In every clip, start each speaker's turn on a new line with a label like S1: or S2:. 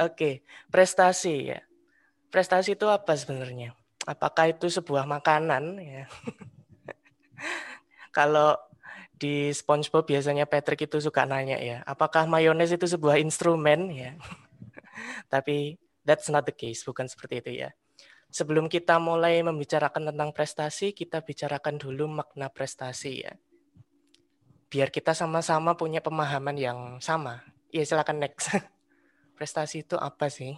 S1: Oke, prestasi ya. Prestasi itu apa sebenarnya? Apakah itu sebuah makanan ya? Kalau di SpongeBob biasanya Patrick itu suka nanya ya, apakah mayones itu sebuah instrumen ya? Tapi that's not the case, bukan seperti itu ya. Sebelum kita mulai membicarakan tentang prestasi, kita bicarakan dulu makna prestasi ya. Biar kita sama-sama punya pemahaman yang sama. Ya silakan next. prestasi itu apa sih?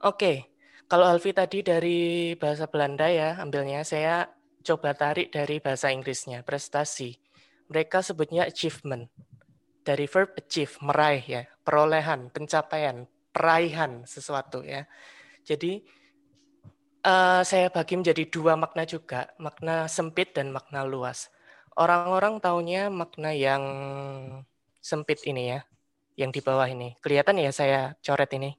S1: Oke, kalau Alfi tadi dari bahasa Belanda ya ambilnya, saya coba tarik dari bahasa Inggrisnya, prestasi. Mereka sebutnya achievement. Dari verb achieve, meraih ya, perolehan, pencapaian, peraihan sesuatu ya. Jadi uh, saya bagi menjadi dua makna juga, makna sempit dan makna luas. Orang-orang taunya makna yang sempit ini ya, yang di bawah ini. Kelihatan ya saya coret ini?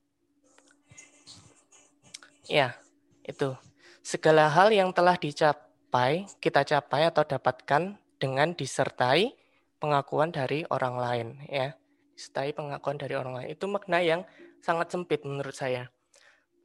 S1: Ya, itu. Segala hal yang telah dicapai capai, kita capai atau dapatkan dengan disertai pengakuan dari orang lain ya. Disertai pengakuan dari orang lain. Itu makna yang sangat sempit menurut saya.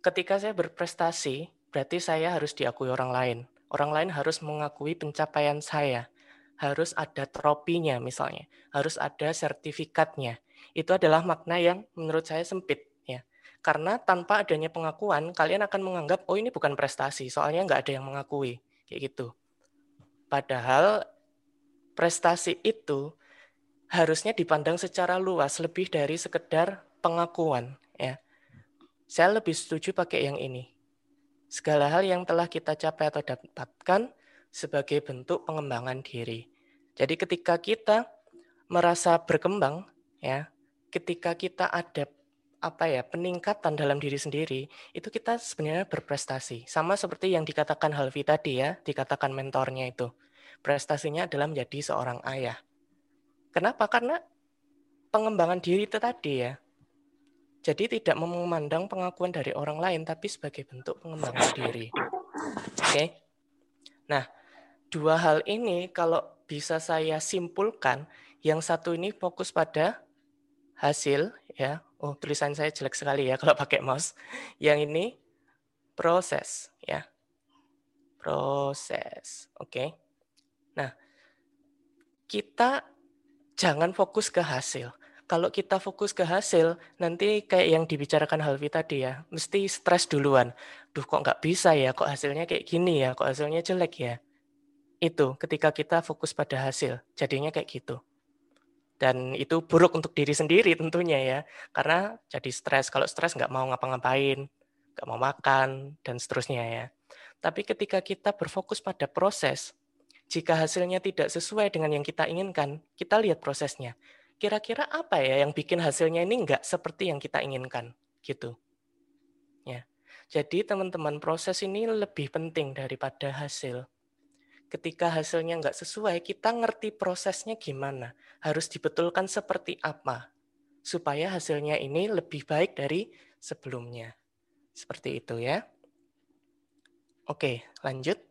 S1: Ketika saya berprestasi, berarti saya harus diakui orang lain. Orang lain harus mengakui pencapaian saya. Harus ada tropinya misalnya, harus ada sertifikatnya. Itu adalah makna yang menurut saya sempit ya. Karena tanpa adanya pengakuan, kalian akan menganggap, oh ini bukan prestasi, soalnya nggak ada yang mengakui kayak gitu. Padahal prestasi itu harusnya dipandang secara luas lebih dari sekedar pengakuan ya. Saya lebih setuju pakai yang ini. Segala hal yang telah kita capai atau dapatkan sebagai bentuk pengembangan diri. Jadi ketika kita merasa berkembang ya, ketika kita ada apa ya peningkatan dalam diri sendiri itu kita sebenarnya berprestasi. Sama seperti yang dikatakan Halvi tadi ya dikatakan mentornya itu prestasinya adalah menjadi seorang ayah. Kenapa? Karena pengembangan diri itu tadi ya. Jadi tidak memandang pengakuan dari orang lain tapi sebagai bentuk pengembangan diri. Oke? Nah dua hal ini kalau bisa saya simpulkan yang satu ini fokus pada hasil ya Oh, tulisan saya jelek sekali ya kalau pakai mouse. Yang ini proses ya. Proses. Oke. Okay. Nah, kita jangan fokus ke hasil. Kalau kita fokus ke hasil, nanti kayak yang dibicarakan Halvi tadi ya, mesti stres duluan. Duh kok nggak bisa ya, kok hasilnya kayak gini ya, kok hasilnya jelek ya. Itu ketika kita fokus pada hasil, jadinya kayak gitu dan itu buruk untuk diri sendiri tentunya ya. Karena jadi stres. Kalau stres nggak mau ngapa-ngapain nggak mau makan dan seterusnya ya. Tapi ketika kita berfokus pada proses jika hasilnya tidak sesuai dengan yang kita inginkan kita lihat prosesnya. Kira-kira apa ya yang bikin hasilnya ini nggak seperti yang kita inginkan? Gitu. Ya. Jadi teman-teman proses ini lebih penting daripada hasil ketika hasilnya nggak sesuai, kita ngerti prosesnya gimana. Harus dibetulkan seperti apa. Supaya hasilnya ini lebih baik dari sebelumnya. Seperti itu ya. Oke, lanjut.